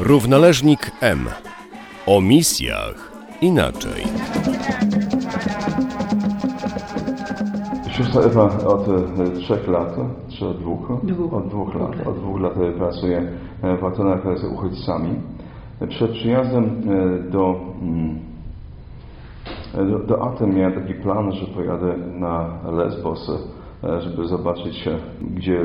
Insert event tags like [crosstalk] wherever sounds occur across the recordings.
Równoleżnik M. O misjach inaczej. Siostra Ewa od e, trzech lat, czy od dwóch? Dwóch. Od dwóch lat. Od dwóch lat e, pracuje e, w Atenach z uchodźcami. Przed przyjazdem e, do, mm, e, do, do Aten miałem taki plan, że pojadę na Lesbos, e, żeby zobaczyć, e, gdzie e,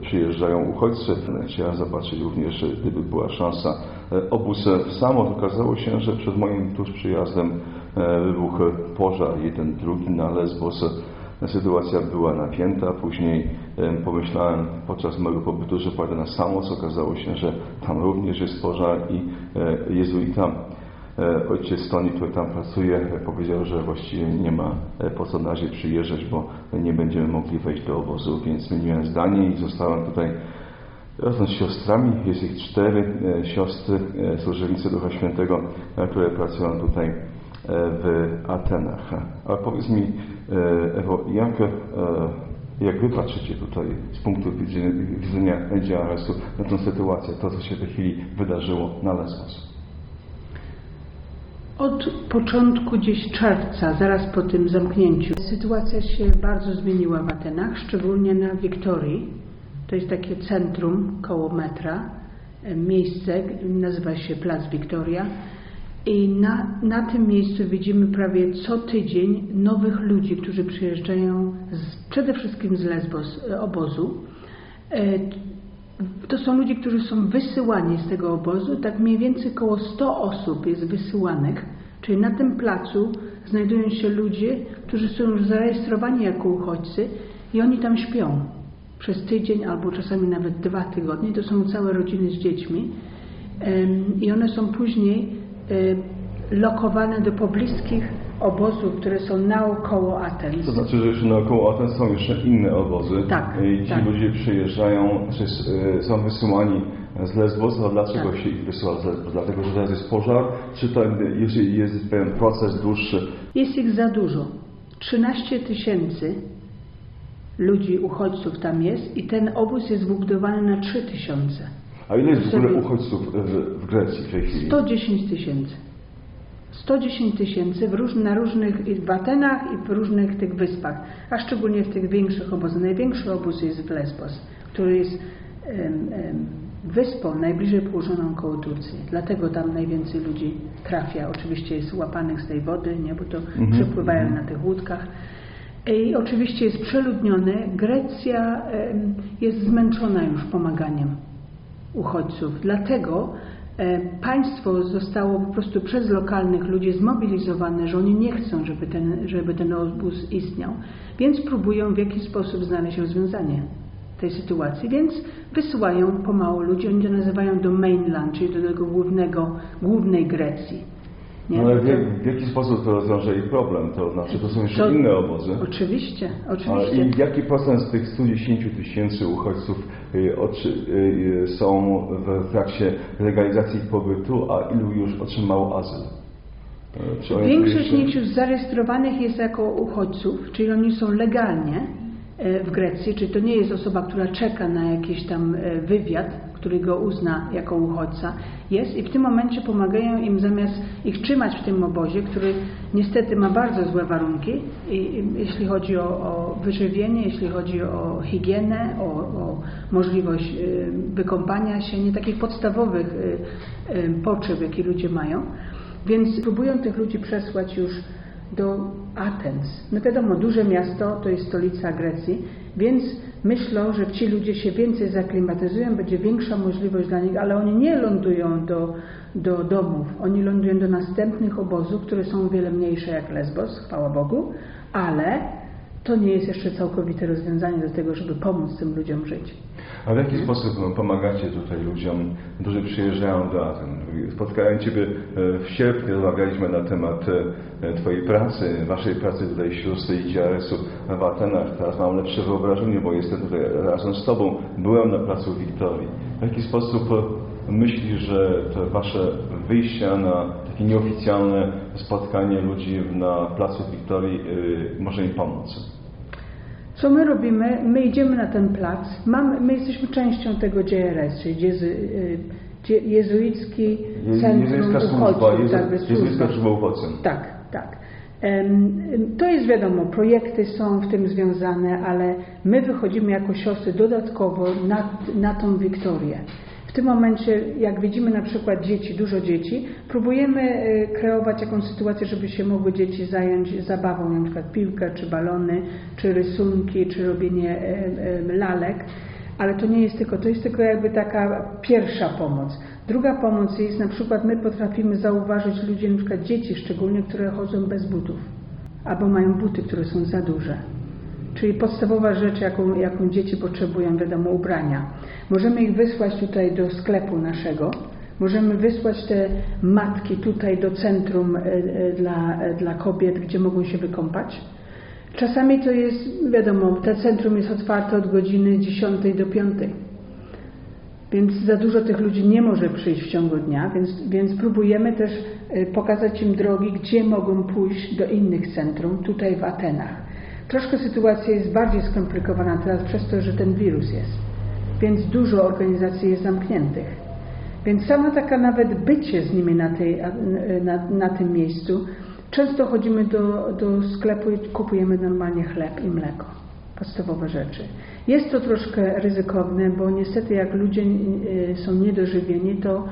przyjeżdżają uchodźcy. Chciałem zobaczyć również, e, gdyby była szansa, e, obóz e, w Samot. Okazało się, że przed moim tuż przyjazdem e, wybuchł pożar, jeden, drugi na Lesbos. Sytuacja była napięta. Później e, pomyślałem podczas mojego pobytu, że pojadę na Samos. Okazało się, że tam również jest pożar i e, jezuita. E, Ojciec Toni, który tam pracuje, e, powiedział, że właściwie nie ma e, po co na razie przyjeżdżać, bo nie będziemy mogli wejść do obozu, więc zmieniłem zdanie i zostałem tutaj razem z siostrami. Jest ich cztery e, siostry, e, służebnice Ducha Świętego, e, które pracują tutaj e, w Atenach. Ale powiedz mi, e, Ewo, jak, e, jak wy patrzycie tutaj z punktu widzenia, widzenia na tę sytuację, to co się w tej chwili wydarzyło na Lesbos? Od początku gdzieś czerwca, zaraz po tym zamknięciu, sytuacja się bardzo zmieniła w Atenach, szczególnie na Wiktorii. To jest takie centrum koło metra, e, miejsce, nazywa się Plac Wiktoria. I na, na tym miejscu widzimy prawie co tydzień nowych ludzi, którzy przyjeżdżają z, przede wszystkim z Lesbos, e, obozu. To są ludzie, którzy są wysyłani z tego obozu. Tak mniej więcej około 100 osób jest wysyłanych, czyli na tym placu znajdują się ludzie, którzy są już zarejestrowani jako uchodźcy i oni tam śpią przez tydzień albo czasami nawet dwa tygodnie. To są całe rodziny z dziećmi i one są później e, lokowane do pobliskich obozów, które są naokoło Aten. To znaczy, że jeszcze naokoło Aten są jeszcze inne obozy. Tak, I ci tak. ludzie przyjeżdżają, czy y, są wysyłani z Lesbos, a dlaczego Tak. się ich wysyła z Lesbos? Dlatego, że teraz jest pożar, czy to jest, jest pewien proces dłuższy? Jest ich za dużo. 13 tysięcy ludzi, uchodźców tam jest i ten obóz jest wybudowany na 3 tysiące. A ile jest w ogóle uchodźców w, w Grecji w tej chwili? 110 tysięcy. 110 tysięcy na różnych, i w Atenach i w różnych tych wyspach, a szczególnie w tych większych obozach. Największy obóz jest w Lesbos, który jest wyspą najbliżej położoną koło Turcji. Dlatego tam najwięcej ludzi trafia. Oczywiście jest łapanych z tej wody, nie, bo to przepływają na tych łódkach. I oczywiście jest przeludnione. Grecja jest zmęczona już pomaganiem uchodźców. Dlatego państwo zostało po prostu przez lokalnych ludzi zmobilizowane, że oni nie chcą, żeby ten, żeby ten obóz istniał, więc próbują w jakiś sposób znaleźć rozwiązanie tej sytuacji, więc wysyłają pomału ludzi, oni to nazywają do mainland, czyli do tego głównego, głównej Grecji. Nie? No, ale w, jaki sposób to rozwiąże ich problem? To znaczy, to są jeszcze To- inne obozy. Oczywiście, Ale oczywiście. i jaki procent z tych 110 tysięcy uchodźców są w trakcie legalizacji pobytu, a ilu już otrzymało azyl? Y, Większość z nich już zarejestrowanych jest jako uchodźców, czyli oni są legalnie w Grecji, czyli to nie jest osoba, która czeka na jakiś tam e, wywiad, który go uzna jako uchodźca, jest i w tym momencie pomagają im zamiast ich trzymać w tym obozie, który niestety ma bardzo złe warunki, i, i, jeśli chodzi o, o wyżywienie, jeśli chodzi o higienę, o, o możliwość e, wykąpania się, nie takich podstawowych e, e, potrzeb, jakie ludzie mają. Więc próbują tych ludzi przesłać już do Atens. No wiadomo, duże miasto to jest stolica Grecji, więc myślą, że ci ludzie się więcej zaklimatyzują, będzie większa możliwość dla nich, ale oni nie lądują do, do domów, oni lądują do następnych obozów, które są wiele mniejsze jak Lesbos, chwała Bogu, ale to nie jest jeszcze całkowite rozwiązanie do tego, żeby pomóc tym ludziom żyć. A w jaki sposób pomagacie tutaj ludziom, którzy przyjeżdżają do Aten? Spotkałem Ciebie e, w sierpniu, rozmawialiśmy na temat e, Twojej pracy, Waszej pracy tutaj sióstry i GRS-u w Atenach. Teraz mam lepsze wyobrażenie, bo jestem tutaj razem z Tobą. Byłem na placu Wiktorii. W jaki sposób e, myślisz, że te Wasze wyjścia na takie nieoficjalne spotkanie ludzi na placu Wiktorii może im pomóc? Co my robimy? My idziemy na ten plac. Mamy, my jesteśmy częścią tego JRS, czyli y, Gdzie jezuicki Je- centrum Jezuicka służba, uchodźców, jezu, jezuicka służba uchodźcom. tak, tak. To jest wiadomo, projekty są w tym związane, ale my wychodzimy jako siostry dodatkowo na, na tą Wiktorię. Tym momencie, jak widzimy na przykład dzieci, dużo dzieci, próbujemy e, kreować jakąś sytuację, żeby się mogły dzieci zająć zabawą, na przykład piłkę, czy balony, czy rysunki, czy robienie e, e, lalek. Ale to nie jest tylko, to jest tylko jakby taka pierwsza pomoc. Druga pomoc jest na przykład my potrafimy zauważyć ludzi, na przykład dzieci szczególnie, które chodzą bez butów albo mają buty, które są za duże. Czyli podstawowa rzecz, jaką, jaką dzieci potrzebują, wiadomo, ubrania. Możemy ich wysłać tutaj do sklepu naszego, możemy wysłać te matki tutaj do centrum e, e, dla, e, dla kobiet, gdzie mogą się wykąpać. Czasami to jest, wiadomo, to centrum jest otwarte od godziny 10 do 5. Więc za dużo tych ludzi nie może przyjść w ciągu dnia, więc, więc próbujemy też pokazać im drogi, gdzie mogą pójść do innych centrum, tutaj w Atenach. Troszkę sytuacja jest bardziej skomplikowana teraz przez to, że ten wirus jest, więc dużo organizacji jest zamkniętych. Więc sama taka nawet bycie z nimi na, tej, na, na tym miejscu, często chodzimy do, do sklepu i kupujemy normalnie chleb i mleko podstawowe rzeczy. Jest to troszkę ryzykowne, bo niestety jak ludzie e, są niedożywieni, to,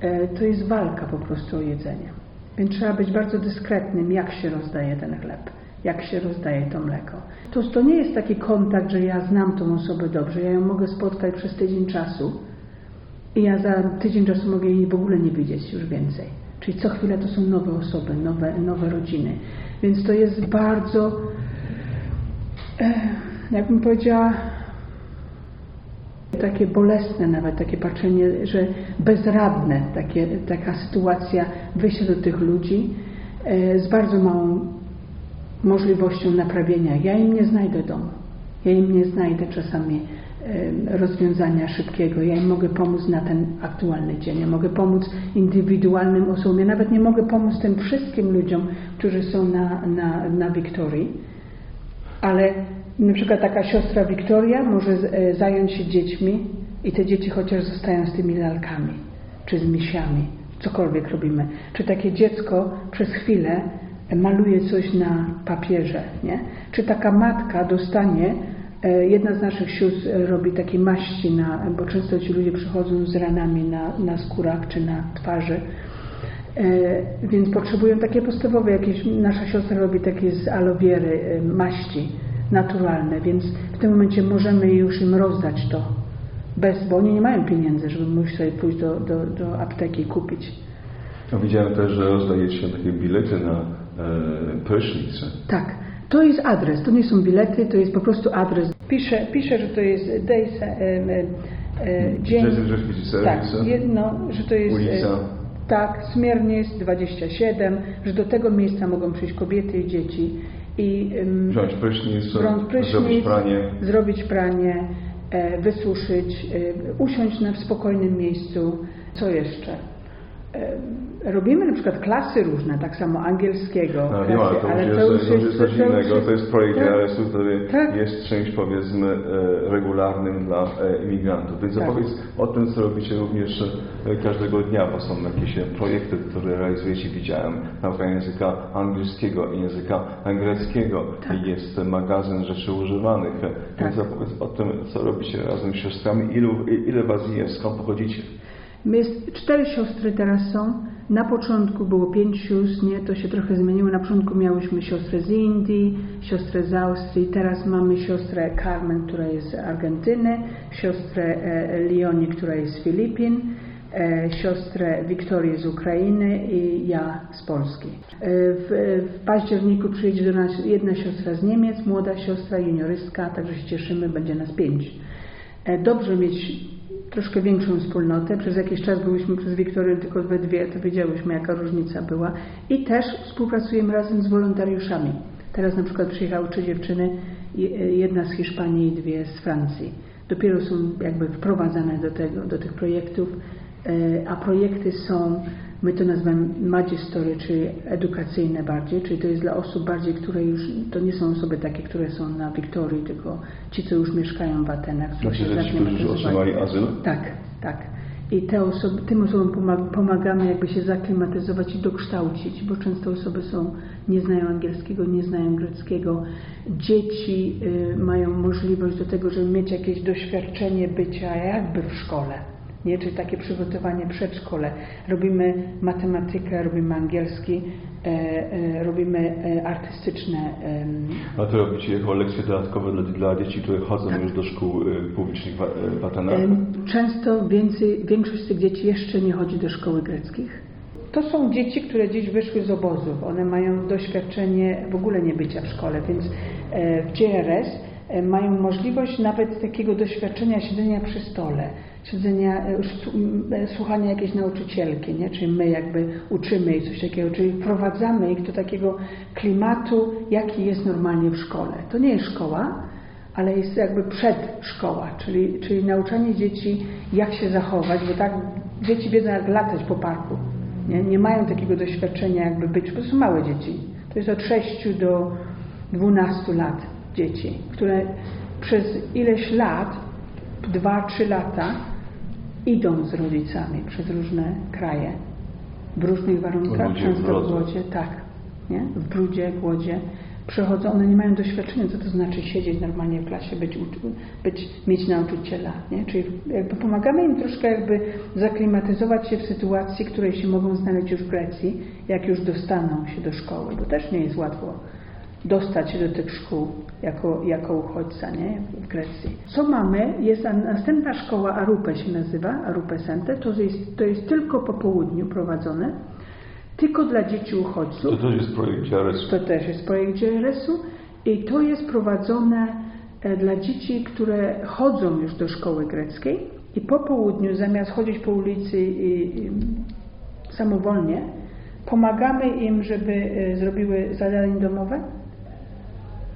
e, to jest walka po prostu o jedzenie. Więc trzeba być bardzo dyskretnym, jak się rozdaje ten chleb, jak się rozdaje to mleko. To, to nie jest taki kontakt, że ja znam tą osobę dobrze, ja ją mogę spotkać przez tydzień czasu i ja za tydzień czasu mogę jej w ogóle nie widzieć już więcej. Czyli co chwilę to są nowe osoby, nowe, nowe rodziny. Więc to jest bardzo e, jakbym powiedziała, takie bolesne nawet, takie patrzenie, że bezradne, takie, taka sytuacja wyjścia do tych ludzi e, z bardzo małą możliwością naprawienia. Ja im nie znajdę domu. Ja im nie znajdę czasami rozwiązania szybkiego. Ja im mogę pomóc na ten aktualny dzień. Ja mogę pomóc indywidualnym osobom. Ja nawet nie mogę pomóc tym wszystkim ludziom, którzy są na, na, na Wiktorii, ale na przykład taka siostra Wiktoria może e, zająć się dziećmi i te dzieci chociaż zostają z tymi lalkami, czy z misiami, cokolwiek robimy. Czy takie dziecko przez chwilę maluje coś na papierze, nie? Czy taka matka dostanie, e, jedna z naszych sióstr robi takie maści, na, bo często ci ludzie przychodzą z ranami na, na skórach czy na twarzy, e, więc potrzebują takie podstawowe jakieś, nasza siostra robi takie z alowiery maści, naturalne, więc w tym momencie możemy już im rozdać to, bez, bo oni nie mają pieniędzy, żeby móc sobie pójść do, do, do apteki i kupić. A widziałem też, że rozdajecie takie bilety na e, prysznic. Tak, to jest adres, to nie są bilety, to jest po prostu adres. Piszę, piszę że to jest days, e, e, e, dzień, tak, jedno, że to jest... Ulica. E, tak, Smierniec 27, że do tego miejsca mogą przyjść kobiety i dzieci i Wziąć prysznic, prysznic, zrobić pranie. zrobić pranie, e, wysuszyć, e, usiąść na spokojnym miejscu. Co jeszcze? E, robimy na przykład klasy różne, tak samo angielskiego. No, klasy, nie, ale to, jest, to już jest coś to innego. To jest projekt tak, który Tak. jest czymś powiedzmy e, regularnym dla e, imigrantów. Więc Tak. opowiedz o tym, co robicie również każdego dnia, bo są jakieś projekty, które realizujecie. Widziałem nauka języka angielskiego i języka greckiego. Tak. Jest magazyn rzeczy używanych. Więc Tak. opowiedz o tym, co robicie razem z siostrami. Ilu, ile was jest? Skąd pochodzicie? My cztery siostry teraz są. Na początku było pięć sióstr, nie, to się trochę zmieniło. Na początku miałyśmy siostrę z Indii, siostrę z Austrii, teraz mamy siostrę Carmen, która jest z Argentyny, siostrę e, Leonie, która jest z Filipin, e, siostrę Wiktorię z Ukrainy i ja z Polski. E, w, w październiku przyjedzie do nas jedna siostra z Niemiec, młoda siostra, juniorystka, także się cieszymy, będzie nas pięć. Dobrze mieć troszkę większą wspólnotę. Przez jakiś czas byliśmy przez Wiktorię tylko we dwie, to wiedziałyśmy jaka różnica była. I też współpracujemy razem z wolontariuszami. Teraz na przykład przyjechały trzy dziewczyny, je- jedna z Hiszpanii i dwie z Francji. Dopiero są jakby wprowadzane do, tego, do tych projektów, E, a projekty są, my to nazywamy Magistory, czyli edukacyjne bardziej, czyli to jest dla osób bardziej, które już, to nie są osoby takie, które są na Wiktorii, tylko ci, co już mieszkają w Atenach. Znaczy, że ci, którzy otrzymali azyl? tak, tak. I te osoby, tym osobom pomag- pomagamy jakby się zaklimatyzować i dokształcić, bo często osoby są, nie znają angielskiego, nie znają greckiego. Dzieci y, mają możliwość do tego, żeby mieć jakieś doświadczenie bycia jakby w szkole. Nie, czy takie przygotowanie przedszkole. Robimy matematykę, robimy angielski, e, e, robimy e, artystyczne em, A to robicie jako lekcje dodatkowe dla, dla dzieci, które chodzą już do szkół y, publicznych w, y, w Atenach? Często więcej, większość z tych dzieci jeszcze nie chodzi do szkoły greckich. To są dzieci, które gdzieś wyszły z obozów. One mają doświadczenie w ogóle nie bycia w szkole, więc e, w GRS e, mają możliwość nawet takiego doświadczenia siedzenia przy stole, siedzenia, e, e, słuchania jakiejś nauczycielki, nie? czyli my jakby uczymy ich coś takiego, czyli wprowadzamy ich do takiego klimatu, jaki jest normalnie w szkole. To nie jest szkoła, ale jest jakby przedszkoła, czyli, czyli nauczanie dzieci, jak się zachować, bo tak dzieci wiedzą, jak latać po parku. Nie, nie mają takiego doświadczenia, jakby być, bo są małe dzieci. To jest od 6 do 12 lat dzieci, które przez ileś lat, 2-3 lata, idą z rodzicami przez różne kraje, w różnych warunkach, często w głodzie, tak, nie? w brudzie, głodzie. Przychodzą, one nie mają doświadczenia, co to znaczy siedzieć normalnie w klasie, być, być mieć nauczyciela, nie? Czyli jakby pomagamy im troszkę jakby zaklimatyzować się w sytuacji, w której się mogą znaleźć już w Grecji, jak już dostaną się do szkoły, bo też nie jest łatwo dostać się do tych szkół jako, jako uchodźca nie? w Grecji. Co mamy? Jest następna szkoła Arupe się nazywa, Arupe Center, to jest, to jest tylko po południu prowadzone, tylko dla dzieci uchodźców. To też jest projekt GRS. To też jest projekt GRS-u i to jest prowadzone e, dla dzieci, które chodzą już do szkoły greckiej i po południu zamiast chodzić po ulicy i, i samowolnie, pomagamy im, żeby e, zrobiły zadanie domowe,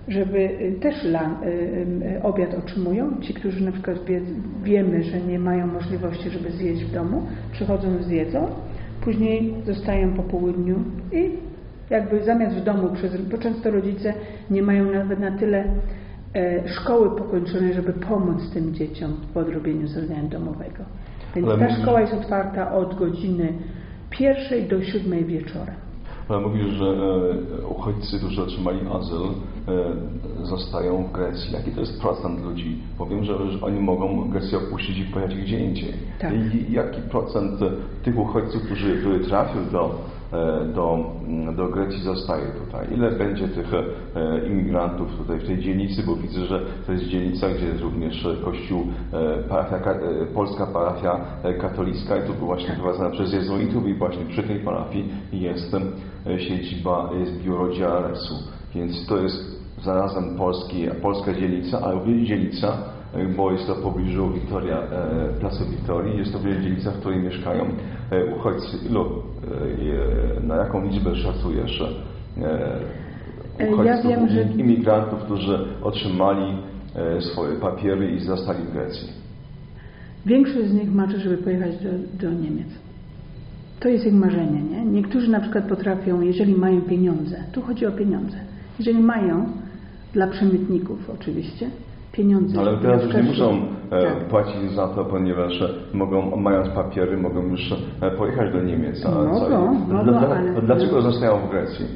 żeby e, też lan, e, e, obiad otrzymują. Ci, którzy na przykład wie, wiemy, że nie mają możliwości, żeby zjeść w domu, przychodzą, zjedzą, później zostają po południu i jakby zamiast w domu, przez, bo często rodzice nie mają nawet na tyle e, szkoły pokończonej, żeby pomóc tym dzieciom w odrobieniu zadania domowego. Więc ta szkoła jest otwarta od godziny pierwszej do siódmej wieczorem. Ale mówisz, że e, uchodźcy, którzy otrzymali azyl, e, zostają w Grecji. Jaki to jest procent ludzi? Bo wiem, że, oni mogą Grecję opuścić i pojechać gdzie indziej. Tak. I jaki procent tych uchodźców, którzy, trafił do, e, do, mm, do Grecji zostaje tutaj? Ile będzie tych e, imigrantów tutaj w tej dzielnicy? Bo widzę, że to jest dzielnica, gdzie jest również kościół, e, parafia, ka- e, polska parafia e, katolicka i tu właśnie prowadzona przez jezuitów i właśnie przy tej parafii jest e, siedziba, jest biuro GRS-u. Więc to jest zarazem polski, polska dzielnica, ale również dzielnica, e, bo jest to w pobliżu Wiktoria, e, Placu Wiktorii, jest to dzielnica, w której mieszkają e, uchodźcy. Ilu, e, na jaką liczbę szacujesz E, ja uchodźców, wiem, że- imigrantów, którzy otrzymali swoje papiery i zostali w Grecji? Większość z nich marzy, żeby pojechać do, do Niemiec. To jest ich marzenie, nie? Niektórzy na przykład potrafią, jeżeli mają pieniądze, tu chodzi o pieniądze, jeżeli mają, dla przemytników oczywiście, pieniądze. Ale żeby teraz już nie muszą e, Tak. płacić za to, ponieważ e, mogą, mając papiery, mogą już e, pojechać do Niemiec. A Mogą, mogą, dla- ale- Dlaczego zostają w Grecji?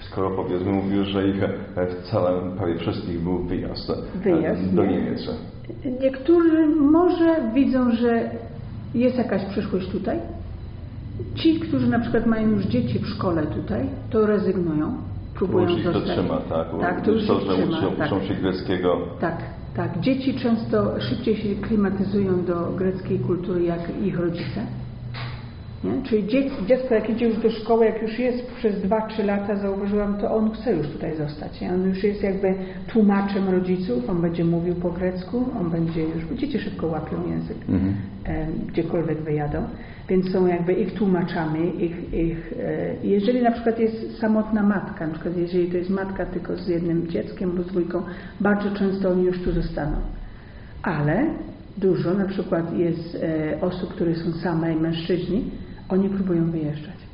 Skoro powiedzmy mówisz, że ich w całym, prawie wszystkich był wyjazd, Wyjazd, do nie? Niemiec. Niektórzy może widzą, że jest jakaś przyszłość tutaj. Ci, którzy na przykład mają już dzieci w szkole tutaj, to rezygnują, próbują już ich to zostać. trzyma, tak? Tak, to już to, że trzyma. uczą, tak. uczą się greckiego. Tak, tak. Dzieci często szybciej się klimatyzują do greckiej kultury jak ich rodzice. Nie? Czyli dzie- dziecko, jak idzie już do szkoły, jak już jest przez 2-3 lata, zauważyłam, to on chce już tutaj zostać. Nie? On już jest jakby tłumaczem rodziców, on będzie mówił po grecku, on będzie już, bo dzieci szybko łapią język, e, gdziekolwiek wyjadą, więc są jakby ich tłumaczami, ich, ich, e, jeżeli na przykład jest samotna matka, na przykład jeżeli to jest matka tylko z jednym dzieckiem albo z dwójką, bardzo często oni już tu zostaną. Ale dużo na przykład jest e, osób, które są same i mężczyźni, oni próbują wyjeżdżać.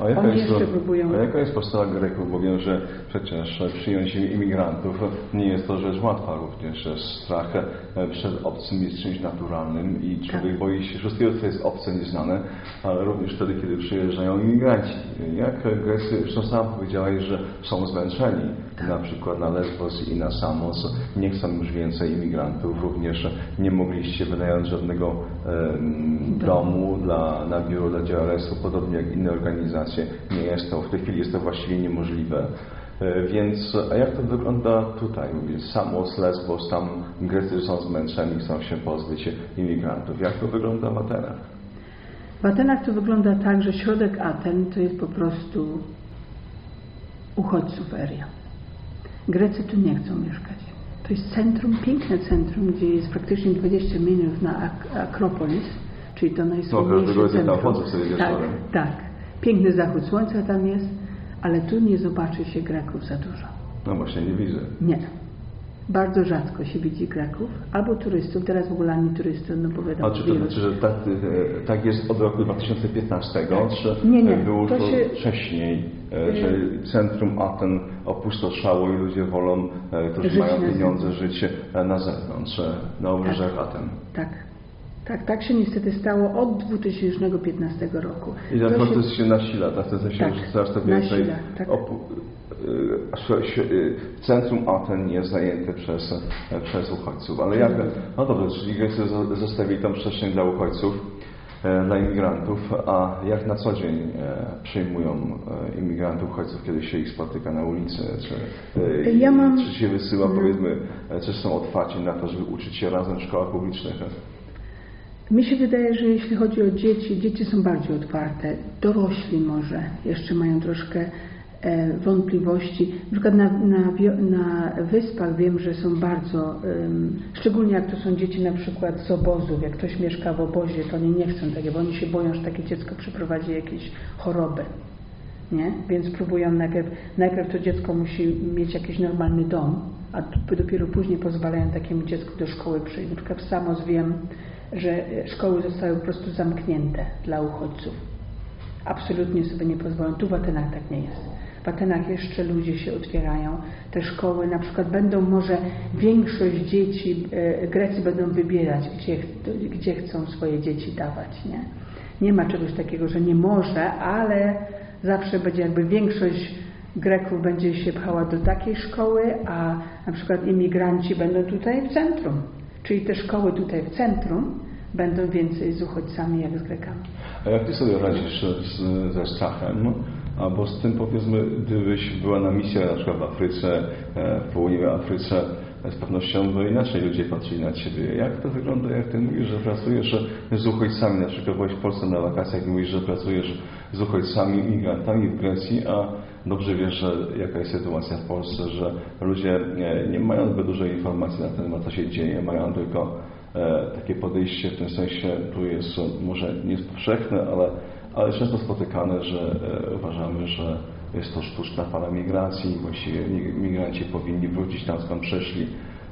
A jaka, Oni jest, jeszcze próbują... a jaka jest postawa Greków? Bo wiem, że przecież przyjąć imigrantów nie jest to rzecz łatwa również. Strach e, przed obcym jest czymś naturalnym i człowiek Tak. boi się wszystkiego, co jest obce, nieznane, ale również wtedy, kiedy przyjeżdżają imigranci. Jak Grecy, zresztą sam powiedziałeś, że są zmęczeni, Tak. na przykład na Lesbos i na Samos, nie chcą już więcej imigrantów, również nie mogliście wynająć żadnego domu dla, na biuro dla DRS-u, podobnie jak inne organizacje. Nie jest to, w tej chwili jest to właściwie niemożliwe. E, Więc, a jak to wygląda tutaj? Mówię, Samos, Lesbos, tam Grecy są zmęczeni, chcą się pozbyć imigrantów. Jak to wygląda w Atenach? W Atenach to wygląda tak, że środek Aten to jest po prostu uchodźców area. Grecy tu nie chcą mieszkać. To jest centrum, piękne centrum, gdzie jest praktycznie 20 minut na Ak- Akropolis, czyli to najsłynniejsze centrum. sobie tak, tak. Piękny zachód słońca tam jest, ale tu nie zobaczy się Greków za dużo. No właśnie, nie widzę. Nie. Bardzo rzadko się widzi Greków, albo turystów, teraz w ogóle ani turystów, no bo wiadomo, A czy to wirus. znaczy, że tak, e, tak jest od roku 2015, czy Nie, nie, e, było to się- wcześniej, e, że centrum Aten opustoszało i ludzie wolą, e, którzy Żyć mają pieniądze, żyć e, na zewnątrz, e, na obrzeżach Aten. Tak. Tak, tak się niestety stało od 2015 roku. I ten To się- proces się nasila, tak? W sensie, Tak, że coraz to więcej nasila, tak. śro- e, centrum Aten jest zajęte przez, e, przez uchodźców. Ale jak, no dobrze, czyli Grecy zo- zostawili tą przestrzeń dla uchodźców, e, dla imigrantów, a jak na co dzień e, przyjmują imigrantów, uchodźców, kiedy się ich spotyka na ulicy? Czy, Ja mam- czy się wysyła, powiedzmy, e, czy są otwarci na to, żeby uczyć się razem w szkołach publicznych? Mi się wydaje, że jeśli chodzi o dzieci, dzieci są bardziej otwarte. Dorośli może jeszcze mają troszkę e, wątpliwości. Na przykład na, na, na wyspach wiem, że są bardzo, em, szczególnie jak to są dzieci na przykład z obozów, jak ktoś mieszka w obozie, to oni nie chcą takiego, bo oni się boją, że takie dziecko przyprowadzi jakieś choroby. Nie? Więc próbują najpierw, najpierw to dziecko musi mieć jakiś normalny dom, a dopiero później pozwalają takiemu dziecku do szkoły przyjść. Na przykład w Samos wiem, że e, szkoły zostały po prostu zamknięte dla uchodźców. Absolutnie sobie nie pozwolą. Tu w Atenach tak nie jest. W Atenach jeszcze ludzie się otwierają. Te szkoły na przykład będą może większość dzieci, e, Grecy będą wybierać, gdzie, gdzie chcą swoje dzieci dawać. Nie? nie ma czegoś takiego, że nie może, ale zawsze będzie jakby większość Greków będzie się pchała do takiej szkoły, a na przykład imigranci będą tutaj w centrum. Czyli te szkoły tutaj w centrum będą więcej z uchodźcami jak z Grekami. A jak ty sobie radzisz z, ze strachem? Albo z tym powiedzmy, gdybyś była na misji na przykład w Afryce, e, w południowej Afryce, e, z pewnością by inaczej ludzie patrzyli na ciebie. Jak to wygląda, jak ty mówisz, że pracujesz z uchodźcami, na przykład byłeś w Polsce na wakacjach i mówisz, że pracujesz z uchodźcami, migrantami w Grecji, a dobrze wiesz, że jaka jest sytuacja w Polsce, że ludzie nie, nie mają zbyt dużo informacji na temat, co się dzieje, mają tylko e, takie podejście w tym sensie, tu jest może nie jest powszechne, ale, ale często spotykane, że e, uważamy, że jest to sztuczna fala migracji właściwie mi- migranci powinni wrócić tam, skąd przyszli.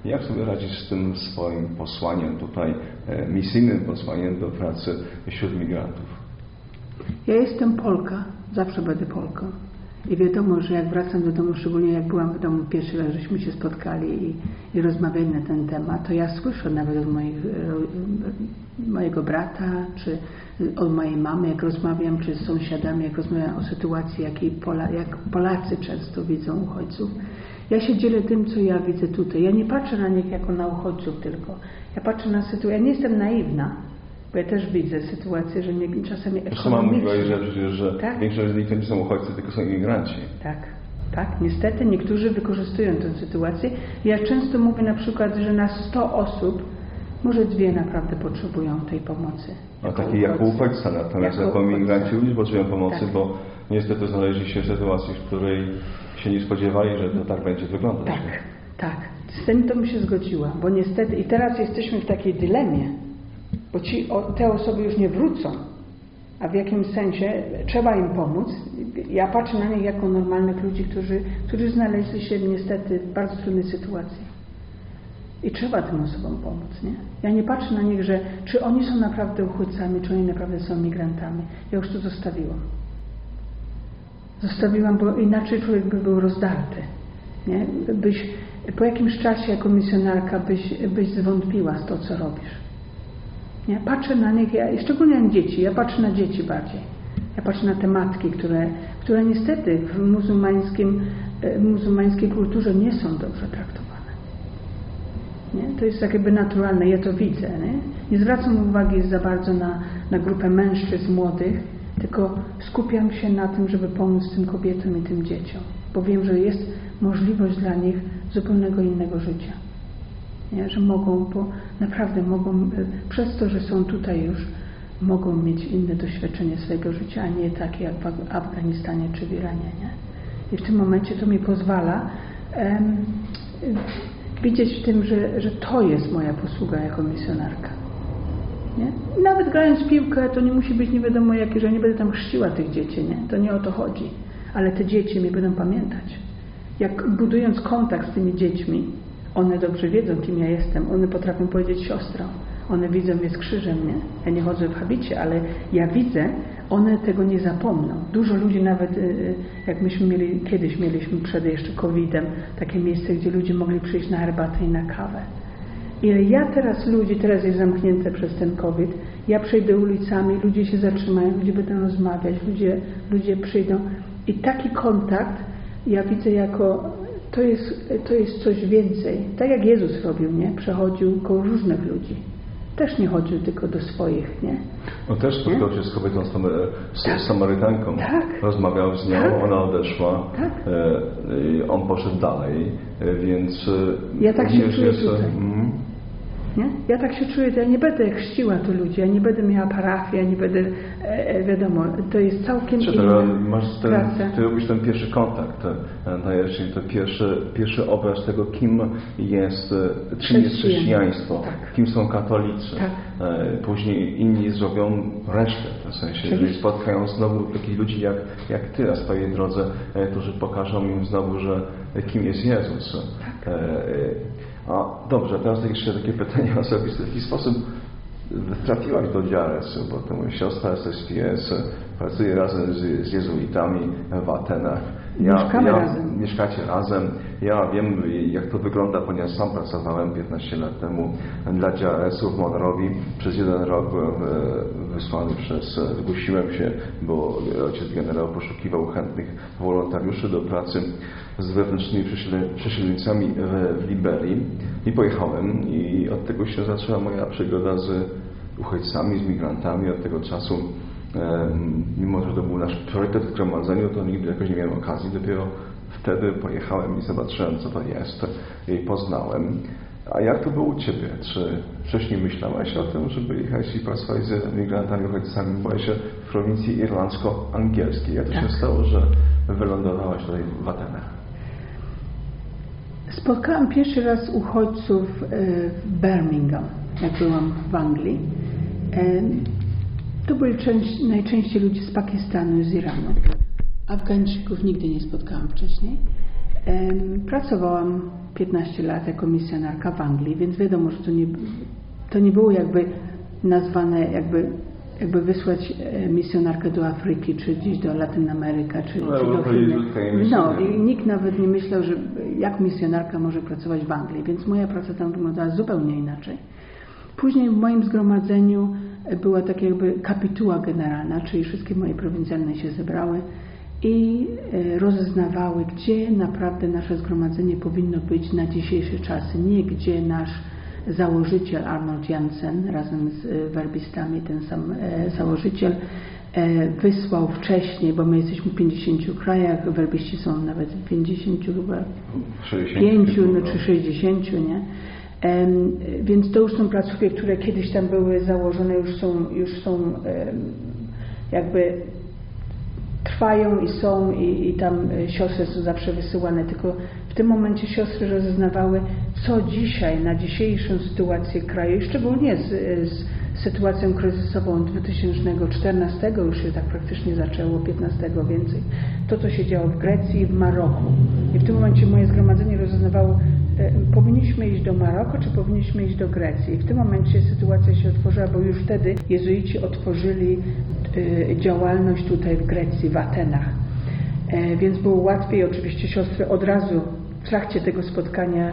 Jak sobie radzisz z tym swoim posłaniem tutaj, e, misyjnym posłaniem do pracy wśród migrantów? Ja jestem Polka, zawsze będę Polką. I wiadomo, że jak wracam do domu, szczególnie jak byłam w domu pierwszy raz, żeśmy się spotkali i, i rozmawiali na ten temat, to ja słyszę nawet od moich, e, mojego brata, czy od mojej mamy, jak rozmawiam, czy z sąsiadami, jak rozmawiam o sytuacji, jakiej Pola, jak Polacy często widzą uchodźców. Ja się dzielę tym, co ja widzę tutaj. Ja nie patrzę na nich jako na uchodźców tylko. Ja patrzę na sytuację. Ja nie jestem naiwna, bo ja też widzę sytuację, że nie, czasami Sama mówiłaś, że, ekonomicznie- że, że Tak. większość z nich to nie są uchodźcy, tylko są imigranci. tak, tak. Niestety niektórzy wykorzystują tę sytuację. Ja często mówię na przykład, że na 100 osób może dwie naprawdę potrzebują tej pomocy. A taki jako uchodźca, natomiast jako uchodźca. imigranci ludzie potrzebują pomocy, Tak. bo niestety znaleźli się w sytuacji, w której się nie spodziewali, że to tak będzie wyglądać. Tak, tak. Z tym to bym się zgodziła, bo niestety i teraz jesteśmy w takiej dylemie, bo ci, o, te osoby już nie wrócą, a w jakimś sensie trzeba im pomóc. Ja patrzę na nich jako normalnych ludzi, którzy, którzy znaleźli się niestety w bardzo trudnej sytuacji. I trzeba tym osobom pomóc, nie? Ja nie patrzę na nich, że czy oni są naprawdę uchodźcami, czy oni naprawdę są migrantami. Ja już to zostawiłam. Zostawiłam, bo inaczej człowiek by był rozdarty. Nie? Byś, po jakimś czasie jako misjonarka byś, byś zwątpiła z to, co robisz. Nie? Patrzę na nich, ja, szczególnie na dzieci, ja patrzę na dzieci bardziej. Ja patrzę na te matki, które, które niestety w muzułmańskim, w muzułmańskiej kulturze nie są dobrze traktowane. Nie? To jest tak jakby naturalne, ja to widzę. Nie, nie zwracam uwagi za bardzo na, na grupę mężczyzn młodych, tylko skupiam się na tym, żeby pomóc tym kobietom i tym dzieciom, bo wiem, że jest możliwość dla nich zupełnego innego życia. Nie? Że mogą, bo naprawdę mogą, e, przez to, że są tutaj już, mogą mieć inne doświadczenie swojego życia, a nie takie jak w Afganistanie czy w Iranie. Nie? I w tym momencie to mi pozwala um, widzieć w tym, że, że to jest moja posługa jako misjonarka. Nie? Nawet grając piłkę, to nie musi być nie wiadomo jakie, że nie będę tam chrzciła tych dzieci, nie? To nie o to chodzi. Ale te dzieci mi będą pamiętać. Jak budując kontakt z tymi dziećmi, one dobrze wiedzą, kim ja jestem. One potrafią powiedzieć siostrą. One widzą mnie z krzyżem, nie? Ja nie chodzę w habicie, ale ja widzę, one tego nie zapomną. Dużo ludzi nawet, y, y, jak myśmy mieli, kiedyś mieliśmy przed jeszcze COVID-em, takie miejsce, gdzie ludzie mogli przyjść na herbatę i na kawę. Ile ja teraz ludzi, teraz jest zamknięte przez ten COVID, ja przejdę ulicami, ludzie się zatrzymają, ludzie będą rozmawiać, ludzie, ludzie przyjdą i taki kontakt ja widzę jako, to jest, to jest coś więcej. Tak jak Jezus robił, nie? Przechodził koło różnych ludzi też nie chodził tylko do swoich, nie? On też spotkał się z kobietą, z tak. Samarytanką. Tak. Rozmawiał z nią, tak. ona odeszła. Tak. E, on poszedł dalej, e, więc... Ja tak się czuję jest, tutaj. Mm, nie? Ja tak się czuję, ja nie będę chrzciła tu ludzi, ja nie będę miała parafii, ja nie będę, e, e wiadomo, to jest całkiem Czy inna masz ten, praca. Ty robisz ten pierwszy kontakt, dajesz im ten pierwszy, pierwszy obraz tego, kim jest, e, czym jest chrześcijaństwo, tak. kim są katolicy. Tak. E, później inni zrobią resztę, w sensie, jeżeli spotkają znowu takich ludzi jak, jak Ty na swojej drodze, którzy pokażą im znowu, że kim jest Jezus. Tak. A dobrze, teraz jeszcze takie pytanie [laughs] osobiste. W jaki sposób trafiłaś do Dziaresu, bo to moja siostra z SPS pracuje razem z, z jezuitami w Atenach. Ja, Mieszkamy ja, razem. Mieszkacie razem. Ja wiem, jak to wygląda, ponieważ sam pracowałem 15 lat temu dla DRS-u w Monrowi. Przez jeden rok byłem e, wysłany przez, zgłosiłem się, bo ojciec generał poszukiwał chętnych wolontariuszy do pracy z wewnętrznymi przesiedleńcami w, w Liberii. I pojechałem i od tego się zaczęła moja przygoda z uchodźcami, z migrantami. Od tego czasu mimo że to był nasz priorytet w gromadzeniu, to nigdy jakoś nie miałem okazji. Dopiero wtedy pojechałem i zobaczyłem, co to jest i poznałem. A jak to było u Ciebie? Czy wcześniej myślałaś o tym, żeby jechać i pracować z migrantami, uchodźcami? Byłaś w prowincji irlandzko-angielskiej. Jak to tak. się stało, że wylądowałaś tutaj w Atenach? Spotkałam pierwszy raz uchodźców e, w Birmingham, jak byłam w Anglii. To byli część, najczęściej ludzie z Pakistanu i z Iranu. Afgańczyków nigdy nie spotkałam wcześniej. Pracowałam 15 lat jako misjonarka w Anglii, więc wiadomo, że to nie, to nie było jakby nazwane, jakby, jakby wysłać e, misjonarkę do Afryki, czy gdzieś do Latynameryka, czy, no, czy do Chin. No, i nikt nawet nie myślał, że jak misjonarka może pracować w Anglii, więc moja praca tam wyglądała zupełnie inaczej. Później w moim zgromadzeniu była tak jakby kapituła generalna, czyli wszystkie moje prowincjalne się zebrały i e, rozeznawały, gdzie naprawdę nasze zgromadzenie powinno być na dzisiejsze czasy, nie gdzie nasz założyciel Arnold Jansen razem z e, werbistami, ten sam e, założyciel, wysłał wcześniej, bo my jesteśmy w 50 krajach, werbiści są nawet w 50 chyba, 5 no, czy 60, nie? Więc to już są placówki, które kiedyś tam były założone, już są, już są jakby trwają i są i, i tam e, siostry są zawsze wysyłane, tylko w tym momencie siostry rozeznawały, co dzisiaj, na dzisiejszą sytuację kraju, szczególnie z, z sytuacją kryzysową 2014, już się tak praktycznie zaczęło, 15 więcej, to co się działo w Grecji i w Maroku. I w tym momencie moje zgromadzenie rozeznawało, powinniśmy iść do Maroku, czy powinniśmy iść do Grecji. W tym momencie sytuacja się otworzyła, bo już wtedy jezuici otworzyli e, działalność tutaj w Grecji, w Atenach. E, więc było łatwiej. Oczywiście siostry od razu w trakcie tego spotkania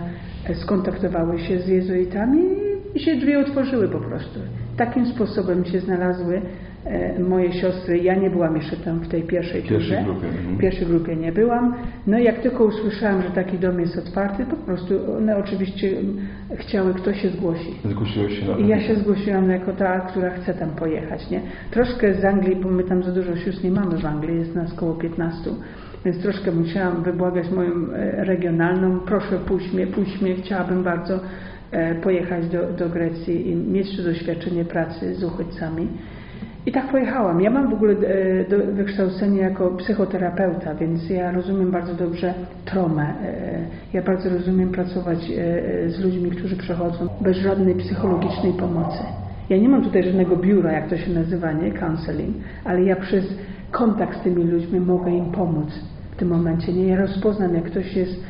e, skontaktowały się z jezuitami i się drzwi otworzyły po prostu. Takim sposobem się znalazły e, moje siostry. Ja nie byłam jeszcze tam w tej pierwszej Pierwszej turze. grupie, mhm. W pierwszej grupie nie byłam. No i jak tylko usłyszałam, że taki dom jest otwarty, po prostu one oczywiście chciały, kto się zgłosi. Zgłosiłeś się I ja się zgłosiłam jako ta, która chce tam pojechać, nie? Troszkę z Anglii, bo my tam za dużo sióstr nie mamy w Anglii, jest nas około 15, więc troszkę musiałam wybłagać moją e, regionalną, proszę puść mnie, puść mnie, chciałabym bardzo e, pojechać do, do Grecji i mieć doświadczenie pracy z uchodźcami. I tak pojechałam. Ja mam w ogóle e, do, wykształcenie jako psychoterapeuta, więc ja rozumiem bardzo dobrze traumę. E, ja bardzo rozumiem pracować e, z ludźmi, którzy przechodzą bez żadnej psychologicznej pomocy. Ja nie mam tutaj żadnego biura, jak to się nazywa, nie? Counseling, ale ja przez kontakt z tymi ludźmi mogę im pomóc w tym momencie. Nie, ja rozpoznam, jak ktoś jest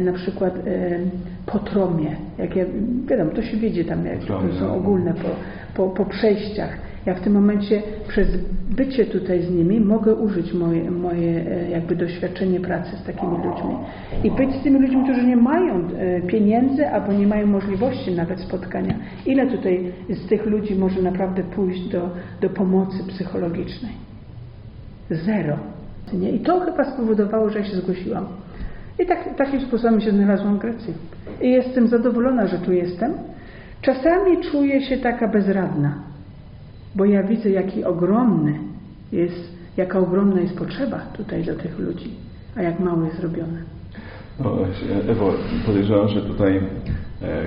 na przykład e, po tromie, jak ja, wiadomo, to się widzi tam, jak to są no. ogólne po, po, po przejściach. Ja w tym momencie przez bycie tutaj z nimi mogę użyć moje, moje e, jakby doświadczenie pracy z takimi ludźmi i być z tymi ludźmi, którzy nie mają e, pieniędzy albo nie mają możliwości nawet spotkania. Ile tutaj z tych ludzi może naprawdę pójść do, do pomocy psychologicznej? Zero. Nie? I to chyba spowodowało, że ja się zgłosiłam. I tak, takim sposobem się znalazłam w Grecji. I jestem zadowolona, że tu jestem. Czasami czuję się taka bezradna, bo ja widzę, jaki ogromny jest, jaka ogromna jest potrzeba tutaj do tych ludzi, a jak mało jest zrobione. No, Ewo, podejrzewam, że tutaj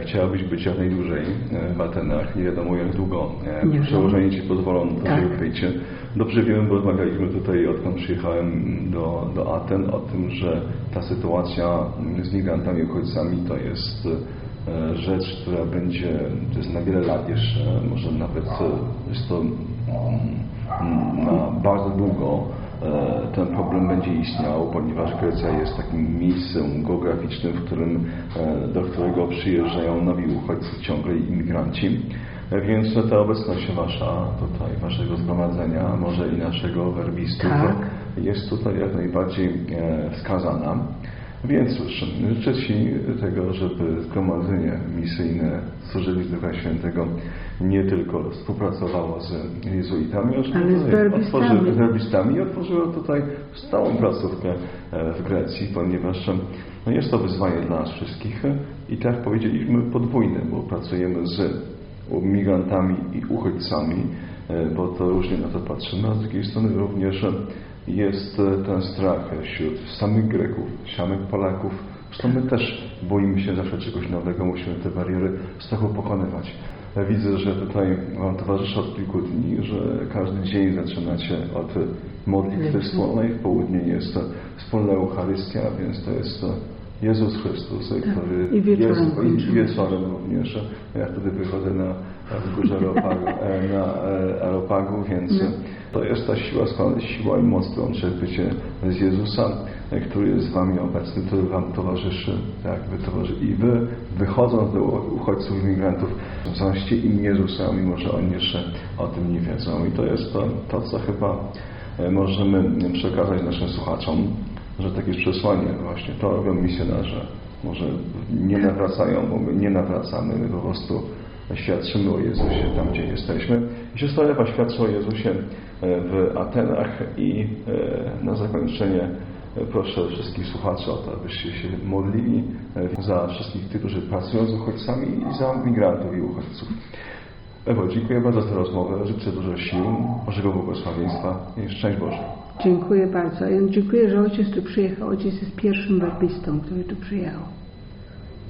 chciałabyś być jak najdłużej e, w Atenach, nie wiadomo jak długo. E, Nie Przełożenie Ci pozwolą na to, Tak. wyjdzie. Dobrze wiemy, bo rozmawialiśmy tutaj, odkąd przyjechałem do, do Aten, o tym, że ta sytuacja z migrantami, uchodźcami to jest e, rzecz, która będzie, jest na wiele lat jeszcze, może nawet e, jest to mm, na bardzo długo e, ten problem będzie istniał, ponieważ Grecja jest takim miejscem geograficznym, w którym, e, do którego przyjeżdżają nowi uchodźcy ciągle imigranci. E, Więc ta obecność wasza tutaj, waszego zgromadzenia, może i naszego werbistów, Tak. jest tutaj jak najbardziej e, wskazana. Więc cóż, życzę Ci tego, żeby zgromadzenie misyjne Służby Ducha Świętego nie tylko współpracowało z jezuitami, ale z werbistami. i otworzyło tutaj stałą placówkę e, w Grecji, ponieważ e, no jest to wyzwanie dla nas wszystkich i tak powiedzieliśmy podwójne, bo pracujemy z migrantami i uchodźcami, bo to różnie na to patrzymy, a z drugiej strony również e, jest e, ten strach wśród samych Greków, samych Polaków. Zresztą my też boimy się zawsze czegoś nowego, musimy te bariery strachu pokonywać. Ja Widzę, że tutaj Wam towarzyszy od kilku dni, że każdy dzień zaczynacie od modlitwy wspólnej, w południe jest wspólna Eucharystia, więc to jest to Jezus Chrystus, który I wieczorem jest, i wieczorem również. Ja wtedy wychodzę na wzgórze Areopagu, e, na e, Areopagu, więc No. to jest ta siła, siła i moc, którą czerpiecie z Jezusa, e, który jest z Wami obecny, który Wam towarzyszy, tak, wy towarzy I Wy, wychodząc do uchodźców, imigrantów, zostańcie im Jezusa, mimo że oni jeszcze o tym nie wiedzą. I to jest to, to co chyba e, możemy przekazać naszym słuchaczom, że takie przesłanie właśnie, to robią misjonarze. Może nie nawracają, bo my nie nawracamy, my po prostu świadczymy o Jezusie tam, gdzie jesteśmy. I siostra Ewa świadczy o Jezusie e, w Atenach i e, na zakończenie e, proszę wszystkich słuchaczy o to, abyście się modlili e, za wszystkich tych, którzy pracują z uchodźcami i za migrantów i uchodźców. Ewo, dziękuję bardzo za tę rozmowę. Życzę dużo sił, Bożego błogosławieństwa i szczęść Boże. Dziękuję bardzo. Dziękuję, że ojciec tu przyjechał. Ojciec jest pierwszym werbistą, który tu przyjechał.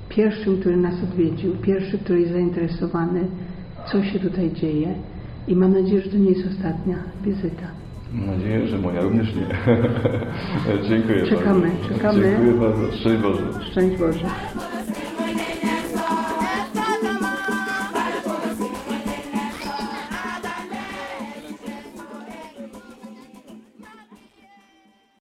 Pierwszym, który nas odwiedził. Pierwszy, który jest zainteresowany, co się tutaj dzieje. I mam nadzieję, że to nie jest ostatnia wizyta. Mam nadzieję, że moja również nie. [laughs] Dziękuję Czekamy, bardzo. czekamy. Dziękuję bardzo. Szczęść Boże. Szczęść Boże.